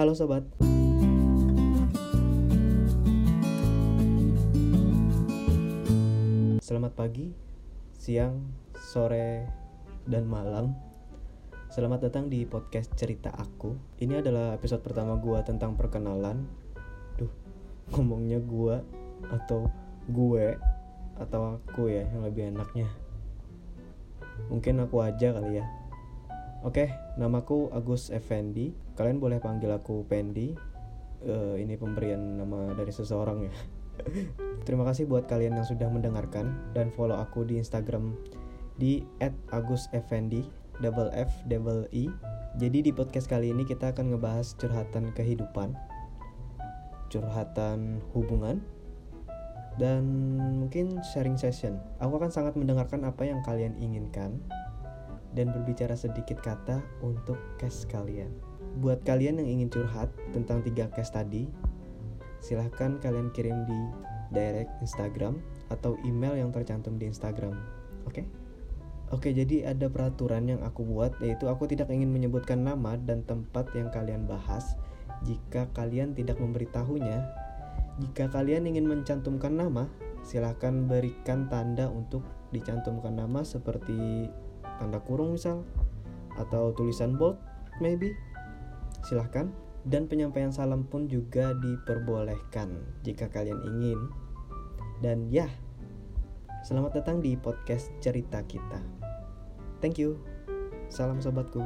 Halo sobat. Selamat pagi, siang, sore, dan malam. Selamat datang di podcast cerita aku. Ini adalah episode pertama gua tentang perkenalan. Duh, ngomongnya gua atau gue atau aku ya yang lebih enaknya. Mungkin aku aja kali ya. Oke, namaku Agus Effendi. Kalian boleh panggil aku Pendi. Eh, ini pemberian nama dari seseorang ya. Terima kasih buat kalian yang sudah mendengarkan dan follow aku di Instagram di @aguseffendi double F double E. Jadi di podcast kali ini kita akan ngebahas curhatan kehidupan, curhatan hubungan, dan mungkin sharing session. Aku akan sangat mendengarkan apa yang kalian inginkan dan berbicara sedikit kata untuk case kalian. Buat kalian yang ingin curhat tentang tiga case tadi, silahkan kalian kirim di direct Instagram atau email yang tercantum di Instagram. Oke? Oke, jadi ada peraturan yang aku buat yaitu aku tidak ingin menyebutkan nama dan tempat yang kalian bahas jika kalian tidak memberitahunya. Jika kalian ingin mencantumkan nama, silahkan berikan tanda untuk dicantumkan nama seperti tanda kurung misal atau tulisan bold maybe. Silahkan dan penyampaian salam pun juga diperbolehkan jika kalian ingin. Dan ya, selamat datang di podcast cerita kita. Thank you. Salam sobatku.